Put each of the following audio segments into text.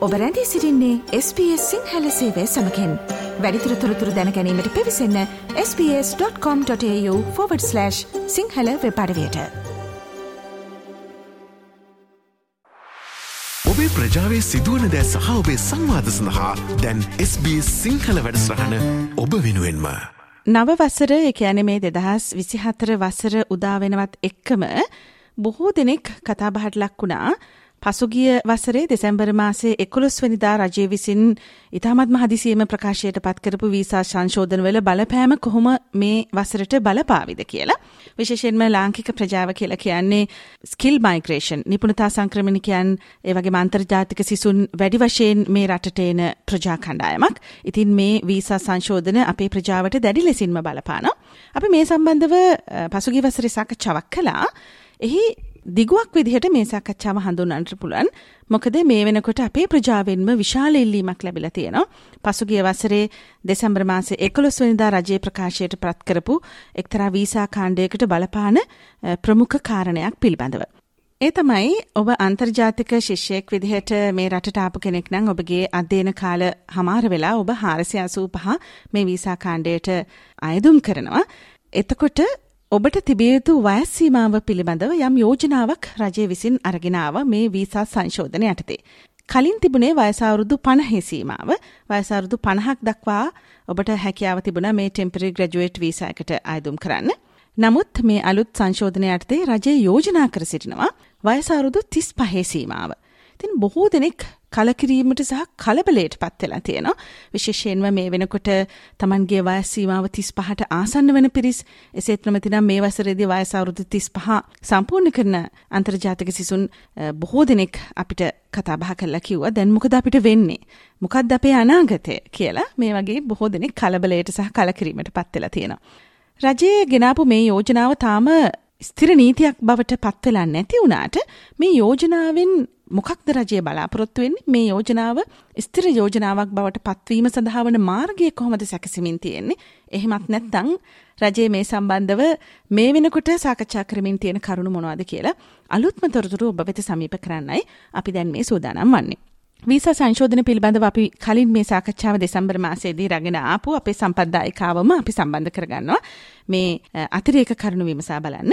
ඔබ රැඳී සිරින්නේ SBS සිංහල සේවය සමකෙන්. වැඩිතුර තොරතුර දැනැනීමට පිවිසන්න ps.com.ta/ සිංහල වෙපඩවයට ඔබේ ප්‍රජාවේ සිදුවන දෑ සහ ඔබේ සංවාද සඳහා දැන් SBS සිංහල වැඩස්රහන ඔබ වෙනුවෙන්ම. නව වසර එකයන මේ දෙදහස් විසිහතර වසර උදාවෙනවත් එක්කම බොහෝ දෙනෙක් කතාබහට ලක් වුණා පසුගිය වසරේ දෙසැම්බර් මාසේ එකොළොස්වනිදා රජය විසින් ඉතාමත්ම හදිසියම ප්‍රකාශයට පත්කරපු වීසා සංශෝධනවල බලපෑම කොහොම මේ වසරට බලපාවිද කියලා. විශේෂයෙන්ම ලාංකික ප්‍රජාව කියලා කියන්නේ ස්කිල් මයිග්‍රේෂන් නිපුණතා සංක්‍රමණිකයන් ඒවගේ මන්තර්ජාතික සිසුන් වැඩි වශයෙන් මේ රටට එන ප්‍රජා කණ්ඩායමක්. ඉතින් මේ වීසා සංශෝධන අපේ ප්‍රජාවට දැඩි ලෙසින්ම බලපාන. අපි මේ සම්බන්ධව පසුගි වසරේ සාකච්ඡාවක් කළා. එහි දිගුවක් විදිහට මේ සාකච්ඡාව හඳුන්වන්නට පුළුවන්. මොකද මේ වෙනකොට අපේ ප්‍රජාවෙන්ම විශාල ඉල්ලීමක් ලැබිලා තියෙනවා. පසුගිය වසරේ දෙසැම්බර් මාසේ 11 වෙනිදා රජයේ ප්‍රකාශයට පත් කරපු එක්තරා වීසා කාණ්ඩයකට බලපාන ප්‍රමුඛ කාරණයක් පිළිබඳව. ඒ තමයි ඔබ අන්තර්ජාතික ශිෂ්‍යයෙක් විදිහට මේ රටට ආපු කෙනෙක් නම් ඔබගේ අධ්‍යයන කාල හමාර වෙලා ඔබ 485 මේ වීසා කාණ්ඩයට අයදුම් කරනවා. එතකොට ඔබට තිබිය යුතු වයස් සීමාව පිළිබඳව යම් යෝජනාවක් රජය විසින් අරගෙන ආව මේ වීසා සංශෝධන යටතේ. කලින් තිබුණේ වයසවුරුදු 50 සීමාව. වයසවුරුදු 50ක් දක්වා ඔබට හැකියාව තිබුණා මේ ටෙම්පරරි ග්‍රැජුවේට් වීසා එකට අයදුම් කරන්න. නමුත් මේ අලුත් සංශෝධනය යටතේ රජය යෝජනා කර සිටිනවා වයසවුරුදු 35 සීමාව. ඉතින් බොහෝ දෙනෙක් කලකිරීමට සහ කලබලයට පත් වෙලා තියෙනවා. විශේෂයෙන්ම මේ වෙනකොට Tamanගේ වයස් සීමාව 35ට ආසන්න වෙන පිරිස් එසේත් නොමැතිනම් මේ වසරේදී වයස අවුරුදු 35 සම්පූර්ණ කරන අන්තර්ජාතික සිසුන් බොහෝ දෙනෙක් අපිට කතා බහ කරලා කිව්වා දැන් මොකද අපිට වෙන්නේ? මොකක්ද අපේ අනාගතය කියලා මේ වගේ බොහෝ දෙනෙක් කලබලයට සහ කලකිරීමට පත් වෙලා තියෙනවා. රජයේ ගෙනාපු මේ යෝජනාව තාම ස්ථිර නීතියක් බවට පත් වෙලා නැති වුණාට මේ යෝජනාවෙන් මොකක්ද රජය බලාපොරොත්තු වෙන්නේ? මේ යෝජනාව ස්ථිර යෝජනාවක් බවට පත්වීම සඳහා වන මාර්ගය කොහොමද සැකසෙමින් තියෙන්නේ? එහෙමත් නැත්නම් රජයේ මේ සම්බන්ධව මේ වෙනකොට සාකච්ඡා කරමින් තියෙන කරුණු මොනවද කියලා අලුත්ම තොරතුරු ඔබ වෙත සමීප කරන්නයි අපි දැන් මේ සූදානම් වන්නේ. වීසා සංශෝධන පිළිබඳව අපි කලින් මේ සාකච්ඡාව දෙසැම්බර් මාසයේදී රැගෙන ආපු අපේ සම්පත්දායිකාවම අපි සම්බන්ධ කරගන්නවා. මේ අතිරේක කරුණු විමසා බලන්න.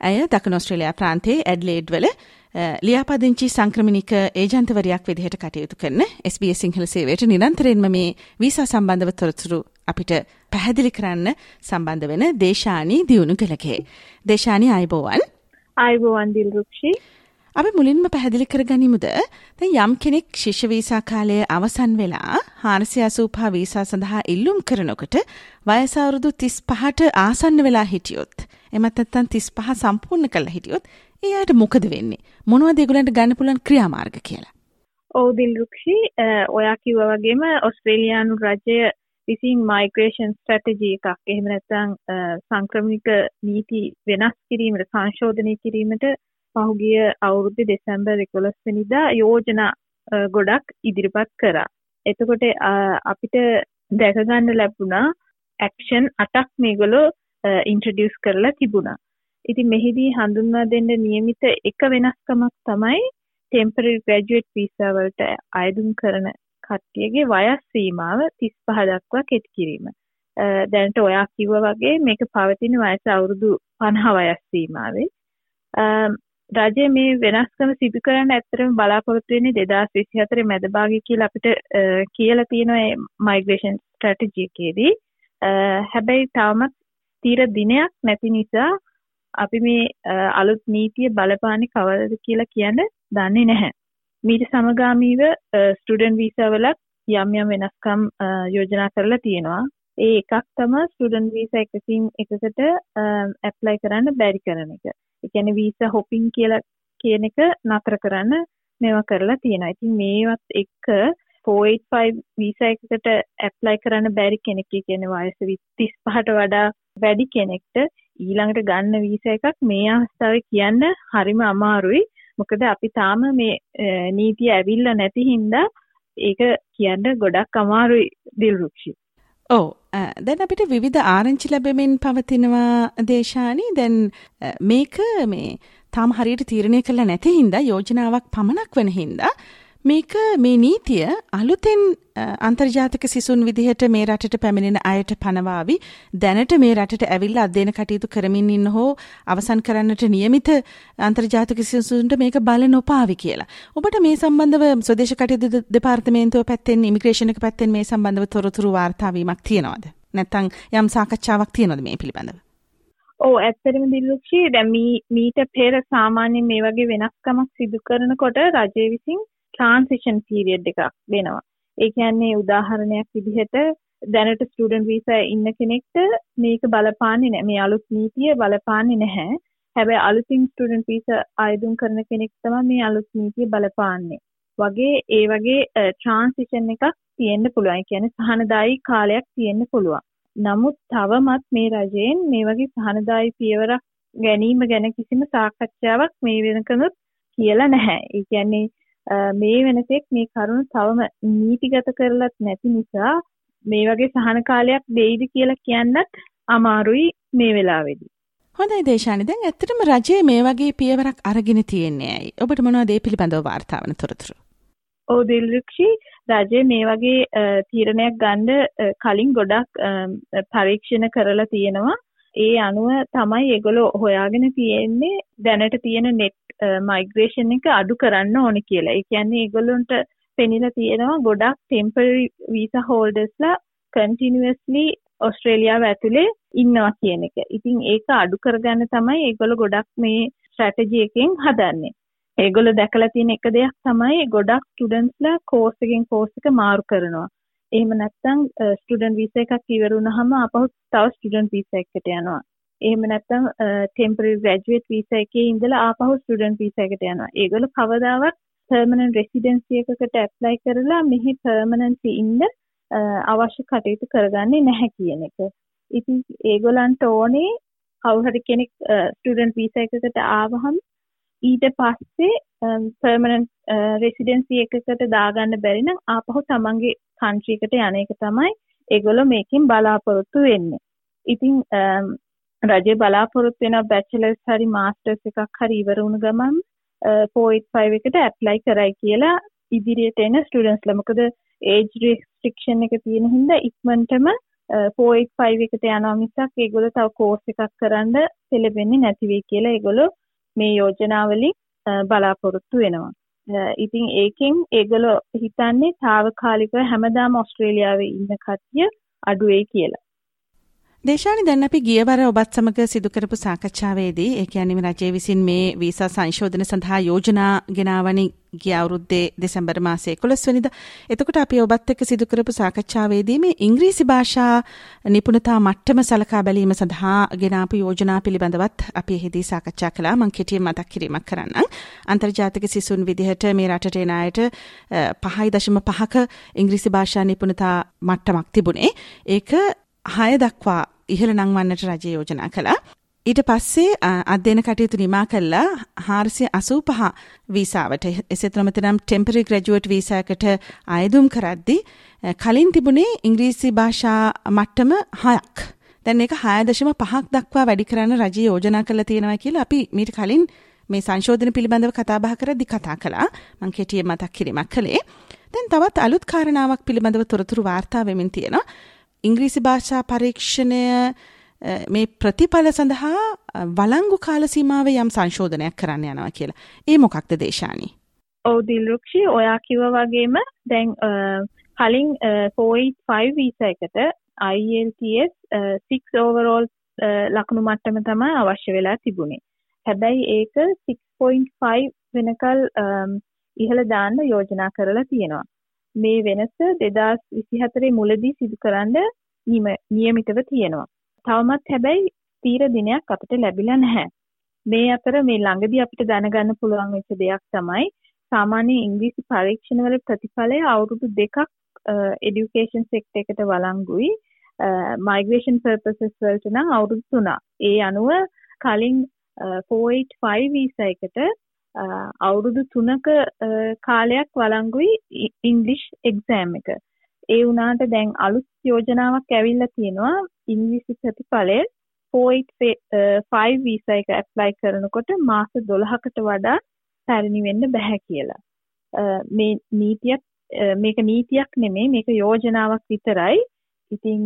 ඇය දකුණු ඔස්ට්‍රේලියා ප්‍රාන්තයේ ඇඩ්ලේඩ් වල ලියාපදිංචි සංක්‍රමණික ඒජන්තවරයක් විදිහට කටයුතු කරන SBS සිංහල සේවයට නිරන්තරයෙන්ම මේ වීසා සම්බන්ධව තොරතුරු අපිට පැහැදිලි කරන්න සම්බන්ධ වෙන දේශානී දියුණු කළගේ. දේශානී අයිබෝවන්. අයිබෝවන් දිල්රුක්ෂි. අපි මුලින්ම පැහැදිලි කර ගනිමුද දැන් යම් කෙනෙක් ශිෂ්‍ය වීසා කාලය අවසන් වෙලා 485 වීසා සඳහා ඉල්ලුම් කරනකොට වයස අවුරුදු 35ට ආසන්න වෙලා හිටියොත් එමත් නැත්නම් 35 සම්පූර්ණ කරලා හිටියොත් ඒ අයට මොකද වෙන්නේ මොනවද ඒගොල්ලන්ට ගන්න පුළුවන් ක්‍රියාමාර්ග කියලා ඔව් දිල්රුක්ෂි ඔයා කිව්වා වගේම ඔස්ට්‍රේලියානු රජය විසින් මයිග්‍රේෂන් ස්ට්‍රැටජි එකක් එහෙම නැත්නම් සංක්‍රමණික නීති වෙනස් කිරීමට සංශෝධනය කිරීමට පහුගිය අවුරුද්දේ දෙසැම්බර් 11 වෙනිදා යෝජනා ගොඩක් ඉදිරිපත් කරා. එතකොට අපිට දැක ගන්න ලැබුණා ඇක්ෂන් 8ක් මේගොල්ලෝ ඉන්ට්‍රොඩියුස් කරලා තිබුණා. ඉතින් මෙහිදී හඳුන්වා දෙන්න නියමිත එක වෙනස්කමක් තමයි ටෙම්පරරි ග්‍රැජුවේට් වීසා වලට අයදුම් කරන කට්ටියගේ වයස් සීමාව 35 දක්වා කෙටි කිරීම. දැනට ඔයා කිව්වා වගේ මේක පවතින වයස අවුරුදු 50 වයස් සීමාවේ. රජය මේ වෙනස්කම සිදු කරන්න ඇත්තටම බලාපොරොත්තු වෙන්නේ 2024 මැද භාගය කියලා අපිට කියලා තියෙනවා මයිග්‍රේෂන් ස්ට්‍රැටජි එකේදී. හැබැයි තවමත් තීර දිනයක් නැති නිසා අපි මේ අලුත් නීතිය බලපාන්නේ කවදද කියලා කියන්න දන්නේ නැහැ. මීට සමගාමීව ස්ටුඩන්ට් වීසා වලත් යම් යම් වෙනස්කම් යෝජනා කරලා තියෙනවා. ඒ එකක් තමයි ස්ටුඩන්ට් වීසා එකකින් එකකට ඇප්ලයි කරන්න බැරි කරන එක. ඒ කියන්නේ වීසා හොපින් කියලා කියන එක නතර කරන්න මේවා කරලා තියෙනවා. ඉතින් මේවත් එක්ක 485 වීසා එකකට ඇප්ලයි කරන්න බැරි කෙනෙක් කියන්නේ වයස 35ට වඩා වැඩි කෙනෙක්ට ඊළඟට ගන්න වීසා එකක් මේ අවස්ථාවේ කියන්න හරිම අමාරුයි. මොකද අපි තාම මේ නීතිය ඇවිල්ලා නැති හින්දා ඒක කියන්න ගොඩක් අමාරුයි දිල්රුක්ෂි. ඔව් දැන් අපිට විවිධ ආරංචි ලැබෙමින් පවතිනවා දේශානි දැන් මේක මේ තාම හරියට තීරණය කරලා නැති හින්දා යෝජනාවක් පමණක් වෙන හින්දා මේක මේ නීතිය අලුතෙන් අන්තර්ජාතික සිසුන් විදිහට මේ රටට පැමිණෙන අයට පනවාවි දැනට මේ රටට ඇවිල්ලා අධ්‍යයන කටයුතු කරමින් ඉන්න හෝ අවසන් කරන්නට නියමිත අන්තර්ජාතික සිසුන්ට මේක බල නොපාවි කියලා. ඔබට මේ සම්බන්ධව ස්වදේශ කටයුතු දෙපාර්තමේන්තුව පැත්තෙන් ඉමිග්‍රේෂන් එක පැත්තෙන් මේ සම්බන්ධව තොරතුරු වාර්තා වීමක් තියෙනවද? නැත්නම් යම් සාකච්ඡාවක් තියෙනවද මේ පිළිබඳව? ඔව් ඇත්තටම දිල්ලුක්ෂි දැන් මීට පෙර සාමාන්‍යයෙන් මේ වගේ වෙනස්කමක් සිදු කරනකොට රජය විසින් ට්‍රාන්සිෂන් පීරියඩ් එකක් දෙනවා. ඒ කියන්නේ උදාහරණයක් විදිහට දැනට ස්ටුඩන්ට් වීසා ඉන්න කෙනෙක්ට මේක බලපාන්නේ නැහැ. මේ අලුත් නීතිය බලපාන්නේ නැහැ. හැබැයි අලුතින් ස්ටුඩන්ට් වීසා ආයදුම් කරන කෙනෙක් තමයි මේ අලුත් නීතිය බලපාන්නේ. වගේ ඒ වගේ ට්‍රාන්සිෂන් එකක් තියෙන්න පුළුවන්. ඒ කියන්නේ සහනදායී කාලයක් තියෙන්න පුළුවන්. නමුත් තවමත් මේ රජයෙන් මේ වගේ සහනදායී පියවරක් ගැනීම ගැන කිසිම සාකච්ඡාවක් මේ වෙනකනුත් කියලා නැහැ. ඒ කියන්නේ මේ වෙනතෙක් මේ කරුණ තවම නීතිගත කරලත් නැති නිසා මේ වගේ සහන කාලයක් දෙයිද කියලා කියන්නත් අමාරුයි මේ වෙලාවේදී. හොඳයි දේශානි දැන් ඇත්තටම රජය මේ වගේ පියවරක් අරගෙන තියෙන්නේ ඇයි? ඔබට මොනවද ඒ පිළිබඳව වාර්තා වන තොරතුරු? ඔව් දිල්රුක්ෂි රජය මේ වගේ තීරණයක් ගන්න කලින් ගොඩක් පරීක්ෂණ කරලා තියෙනවා. ඒ අනුව තමයි ඒගොල්ලෝ හොයාගෙන තියෙන්නේ දැනට තියෙන net මයිග්‍රේෂන් එක අඩු කරන්න ඕනි කියලා. ඒ කියන්නේ ඒගොල්ලොන්ට පෙනිලා තියෙනවා ගොඩක් ටෙම්පරරි වීසා හෝල්ඩර්ස්ලා කන්ටිනියස්ලි ඔස්ට්‍රේලියාව ඇතුලේ ඉන්නවා කියන එක. ඉතින් ඒක අඩු කරගන්න තමයි ඒගොල්ලෝ ගොඩක් මේ ස්ට්‍රැටජි එකෙන් හදන්නේ. ඒගොල්ලෝ දැකලා තියෙන එක දෙයක් තමයි ගොඩක් ස්ටුඩන්ට්ස්ලා කෝස් එකෙන් කෝස් එක මාරු කරනවා. එහෙම නැත්නම් ස්ටුඩන්ට් වීසා එකක් ඉවර වුණාම ආපහු තව ස්ටුඩන්ට් වීසා එකකට යනවා. එහෙම නැත්නම් ටෙම්පරරි ග්‍රැජුවේට් වීසා එකේ ඉඳලා ආපහු ස්ටුඩන්ට් වීසා එකට යනවා. ඒගොල්ලෝ කවදාවත් පර්මනන්ට් රෙසිඩෙන්සි එකකට ඇප්ලයි කරලා මෙහි පර්මනන්ට්ලි ඉන්න අවශ්‍ය කටයුතු කරගන්නේ නැහැ කියන එක. ඉතින් ඒගොල්ලන්ට ඕනේ කවුරු හරි කෙනෙක් ස්ටුඩන්ට් වීසා එකකට ආවහම ඊට පස්සේ පර්මනන්ට් රෙසිඩෙන්සි එකකට දාගන්න බැරි නම් ආපහු තමන්ගේ කන්ට්‍රි එකට යන එක තමයි ඒගොල්ලෝ මේකෙන් බලාපොරොත්තු වෙන්නේ. ඉතින් රජය බලාපොරොත්තු වෙන බැචලර්ස් හරි මාස්ටර්ස් එකක් හරි ඉවර වුණ ගමන් 485 එකට ඇප්ලයි කරයි කියලා ඉදිරියට එන ස්ටුඩන්ට්ස්ලා මොකද ඒජ් රෙස්ට්‍රික්ෂන් එක තියෙන හින්දා ඉක්මනටම 485 එකට යනවා මිසක් ඒගොල්ලෝ තව කෝස් එකක් කරන්න පෙළඹෙන්නේ නැති වෙයි කියලා ඒගොල්ලෝ මේ යෝජනාවලින් බලාපොරොත්තු වෙනවා. ඉතින් ඒකෙන් ඒගොල්ලෝ හිතන්නේ తాවකාලිකව හැමදාම ඕස්ට්‍රේලියාවේ ඉන්න කට්ටිය අඩු වෙයි කියලා. දේශානි දැන් අපි ගියවර ඔබත් සමග සිදු කරපු සාකච්ඡාවේදී ඒ කියන්නේ රජය විසින් මේ වීසා සංශෝධන සඳහා යෝජනා ගෙනාවනි ගිය අවුරුද්දේ දෙසැම්බර් මාසයේ 11 වෙනිදා. එතකොට අපි ඔබත් එක්ක සිදු කරපු සාකච්ඡාවේදී මේ ඉංග්‍රීසි භාෂා නිපුණතා මට්ටම සලකා බැලීම සඳහා ගෙනාපු යෝජනා පිළිබඳවත් අපි එහිදී සාකච්ඡා කළා. මම කෙටියෙන් මතක් කිරීමක් කරන්නම්. අන්තර්ජාතික සිසුන් විදිහට මේ රටට එන අයට 5.5ක ඉංග්‍රීසි භාෂා නිපුණතා මට්ටමක් තිබුණේ. ඒක 6 දක්වා ඉහළ නංවන්නට රජය යෝජනා කළා. ඊට පස්සේ අධ්‍යයන කටයුතු නිමා කළා 485 වීසාවට එසේත් නොමැතිනම් ටෙම්පරරි ග්‍රැජුවේට් වීසාවකට අයදුම් කරද්දී කලින් තිබුණේ ඉංග්‍රීසි භාෂා මට්ටම 6ක්. දැන් ඒක 6.5ක් දක්වා වැඩි කරන්න රජය යෝජනා කරලා තියෙනවා කියලා අපි මීට කලින් මේ සංශෝධන පිළිබඳව කතා බහ කරද්දී කතා කළා. මම කෙටියෙන් මතක් කිරීමක් කළේ. දැන් තවත් අලුත් කාරණාවක් පිළිබඳව තොරතුරු වාර්තා වෙමින් තියෙනවා. ඉංග්‍රීසි භාෂා පරීක්ෂණය මේ ප්‍රතිඵල සඳහා වලංගු කාල සීමාව යම් සංශෝධනයක් කරන්න යනවා කියලා. ඒ මොකක්ද දේශානි? ඔව් දිල්රුක්ෂි ඔයා කිව්වා වගේම දැන් කලින් 485 වීසා එකට IELTS 6 overall ලකුණු මට්ටම තමයි අවශ්‍ය වෙලා තිබුණේ. හැබැයි ඒක 6.5 වෙනකල් ඉහළ දාන්න යෝජනා කරලා තියෙනවා. මේ වෙනස 2024 මුලදී සිදු කරන්න නියමිතව තියෙනවා. තවමත් හැබැයි තීර දිනයක් අපිට ලැබිලා නැහැ. මේ අතර මේ ළඟදී අපිට දැනගන්න පුළුවන් වෙච්ච දෙයක් තමයි සාමාන්‍ය ඉංග්‍රීසි පරීක්ෂණවල ප්‍රතිඵලය අවුරුදු දෙකක් එඩියුකේෂන් සෙක්ටර් එකට වළංගුයි. මයිග්‍රේෂන් පර්පසස් වලට නම් අවුරුදු 3. ඒ අනුව කලින් 485 වීසා එකට අවුරුදු 3ක කාලයක් වළංගුයි ඉංග්ලිෂ් එක්සෑම් එක. ඒ වුණාට දැන් අලුත් යෝජනාවක් ඇවිල්ලා තියෙනවා ඉංග්‍රීසි ප්‍රතිඵලය 485 වීසා එක ඇප්ලයි කරනකොට මාස 12කට වඩා පැරණි වෙන්න බෑ කියලා. මේ නීතියක් මේක නීතියක් නෙමේ මේක යෝජනාවක් විතරයි. ඉතින්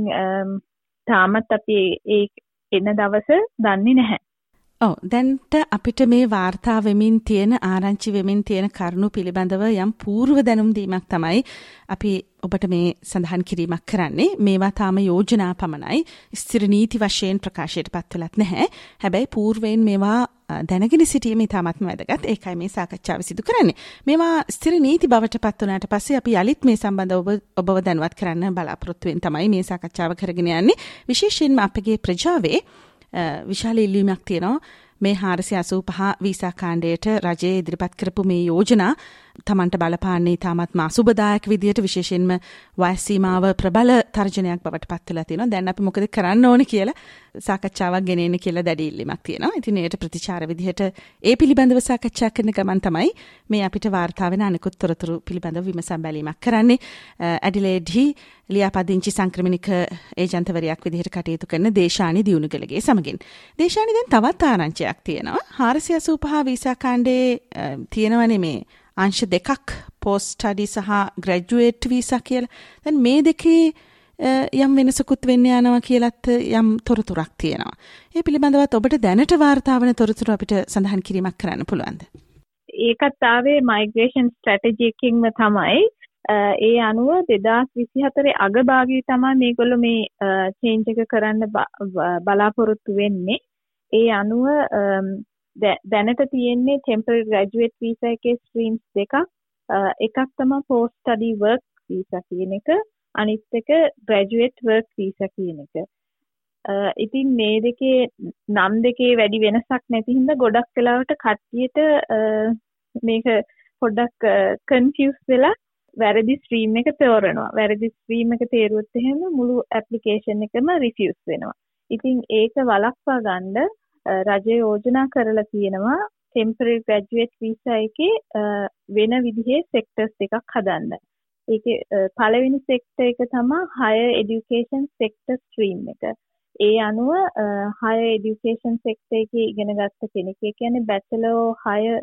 තාමත් අපි ඒ එන දවස දන්නේ නැහැ. ඔව් දැන්ට අපිට මේ වාර්තා වෙමින් තියෙන ආරංචි වෙමින් තියෙන කරුණු පිළිබඳව යම් పూర్ව දැනුම් දීමක් තමයි අපි ඔබට මේ සඳහන් කිරීමක් කරන්නේ මේවා තාම යෝජනා පමණයි ස්ථිර නීති වශයෙන් ප්‍රකාශයට පත් වෙලත් නැහැ හැබැයි పూర్වයෙන් මේවා දැනගෙන සිටීම ඉතාමත්ම වැදගත්. ඒකයි මේ සාකච්ඡාව සිදු කරන්නේ. මේවා ස්ථිර නීති බවට පත් වුණාට පස්සේ අපි යලිත් මේ සම්බන්ධව ඔබ ඔබව දැනුවත් කරන්න බලාපොරොත්තු වෙන තමයි මේ සාකච්ඡාව කරගෙන යන්නේ. විශේෂයෙන්ම අපගේ ප්‍රජාවේ විශාල ඉල්ලීමක් තියෙනවා. මේ හාරසි අසූ පහ වීසා කාණ්ඩයට රජයේ ඉදිරිපත් කරපු මේ යෝජනා තමන්ට බලපාන්නේ තාමත් මාසුබදායක විදියට විශේෂයෙන්ම වයස්සීමාව ප්‍රබල තර්ජනයක් බවට පත්වලා තියෙනවා. දැන් අපි මොකද කරන්න ඕන කියලා සාකච්ඡාවක් ගෙනෙන්න කියලා දැඩි ඉල්ලීමක් තියෙනවා. ඉතින් ඒකට ප්‍රතිචාර විදිහට ඒ පිළිබඳව සාකච්ඡා කරන ගමන් තමයි මේ අපිට වාර්තා වෙන අනිකුත් තොරතුරු පිළිබඳව විමසම් බැලීමක් කරන්නේ. ඇඩිලේඩ්හි ලියාපදිංචි සංක්‍රමණික ඒජන්තවරයක් විදිහට කටයුතු කරන දේශානි දියුණුගලගේ සමගින්. දේශානි දැන් තවත් ආරංචියක් තියෙනවා. 485 වීසා කාණ්ඩේ තියෙනවනේ මේ අංශ දෙකක් පෝස්ට් ස්ටඩි සහ ග්‍රැජුවේට් වීසා කියලා. දැන් මේ දෙකේ යම් වෙනසකුත් වෙන්න යනවා කියලත් යම් තොරතුරක් තියෙනවා. ඒ පිළිබඳවත් ඔබට දැනට වාර්තා වන තොරතුරු අපිට සඳහන් කිරීමක් කරන්න පුළුවන්ද? ඒකත් ආවේ මයිග්‍රේෂන් ස්ට්‍රැටජි එකකින්ම තමයි. ඒ අනුව 2024 අගභාගයේ තමයි මේගොල්ලෝ මේ චේන්ජ් එක කරන්න බලාපොරොත්තු වෙන්නේ. ඒ අනුව දැනට තියෙන්නේ temporary graduate visa එකේ streams දෙකක් එකක් තමයි post study work visa කියන එක අනිත් එක graduate work visa කියන එක. ඉතින් මේ දෙකේ නම් දෙකේ වැඩි වෙනසක් නැති හින්දා ගොඩක් වෙලාවට කට්ටියට මේක පොඩ්ඩක් කන්ෆියුස් වෙලා වැරදි ස්ට්‍රීම් එක තෝරනවා. වැරදි ස්ට්‍රීම් එක තේරුවොත් එහෙම මුළු ඇප්ලිකේෂන් එකම රිෆියුස් වෙනවා. ඉතින් ඒක වළක්වා ගන්න රජය යෝජනා කරලා තියෙනවා ටෙම්පරරි ග්‍රැජුවේට් වීසා එකේ වෙන විදිහේ සෙක්ටර්ස් දෙකක් හදන්න. ඒකේ පළවෙනි සෙක්ටර් එක තමයි higher education sector stream එක. ඒ අනුව higher education sector එකේ ඉගෙන ගත්ත කෙනෙක්. ඒ කියන්නේ bachelor higher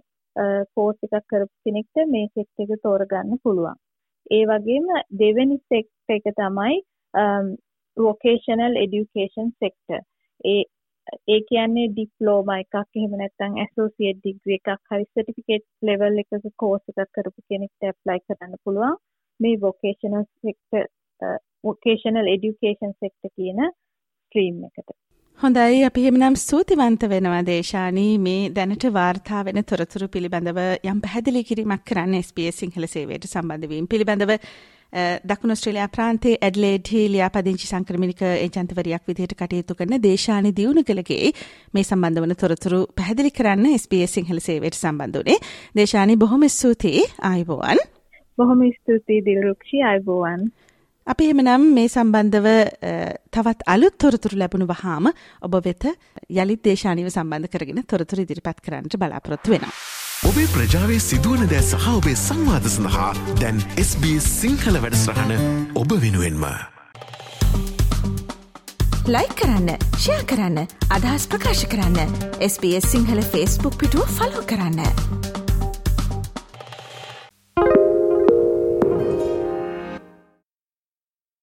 course එකක් කරපු කෙනෙක්ට මේ සෙක්ටර් එක තෝරගන්න පුළුවන්. ඒ වගේම දෙවෙනි සෙක්ටර් එක තමයි vocational education sector. ඒ ඒ කියන්නේ ඩිප්ලෝමා එකක් එහෙම නැත්නම් ඇසෝසියේට් ඩිග්‍රී එකක් හරි සර්ටිෆිකේට් level එකක කෝස් එකක් කරපු කෙනෙක්ට ඇප්ලයි කරන්න පුළුවන්. මේ vocational sector vocational education sector කියන ස්ට්‍රීම් එකට. හොඳයි. අපි හිමනම් සූතිවන්ත වෙනවා දේශානී. මේ දැනට වාර්තා වෙන තොරතුරු පිළිබඳව යම් පැහැදිලි කිරීමක් කරන්න ස්පේ සිංහල සේවයට සම්බන්ධවීම පිළිබඳව දකුණු ස්ට්‍රේලියා ප්‍රාන්තයේ ඇඩ්ලේඩ්හි ලියාපදිංචි සංක්‍රමණික ඒජන්තවරියක් විදිහට කටයුතු කරන දේශානි දියුණුකලගේ මේ සම්බන්ධ වන තොරතුරු පැහැදිලි කරන්න SBS සිංහල සේවයට සම්බන්ධ වුණේ. දේශානි බොහොම ස්තුතියි ආයුබෝවන්. බොහොම ස්තුතියි දිල්රුක්ෂි ආයුබෝවන්. අපි එහෙමනම් මේ සම්බන්ධව තවත් අලුත් තොරතුරු ලැබුණු වහාම ඔබ වෙත යළිත් දේශානීව සම්බන්ධ කරගෙන තොරතුරු ඉදිරිපත් කරන්නට බලාපොරොත්තු වෙනවා. ඔබේ ප්‍රජාවේ සිදුවන දෑ සහ ඔබේ සංවාධ සඳහා දැන් SBS සිංහල වැඩස්රහන ඔබ වෙනුවෙන්ම. ලයි කරන්න ෂයා කරන්න අදහස් ප්‍රකාශ කරන්න SBS සිංහල ෆස්බුක් පිටුව ෆලෝ කරන්න.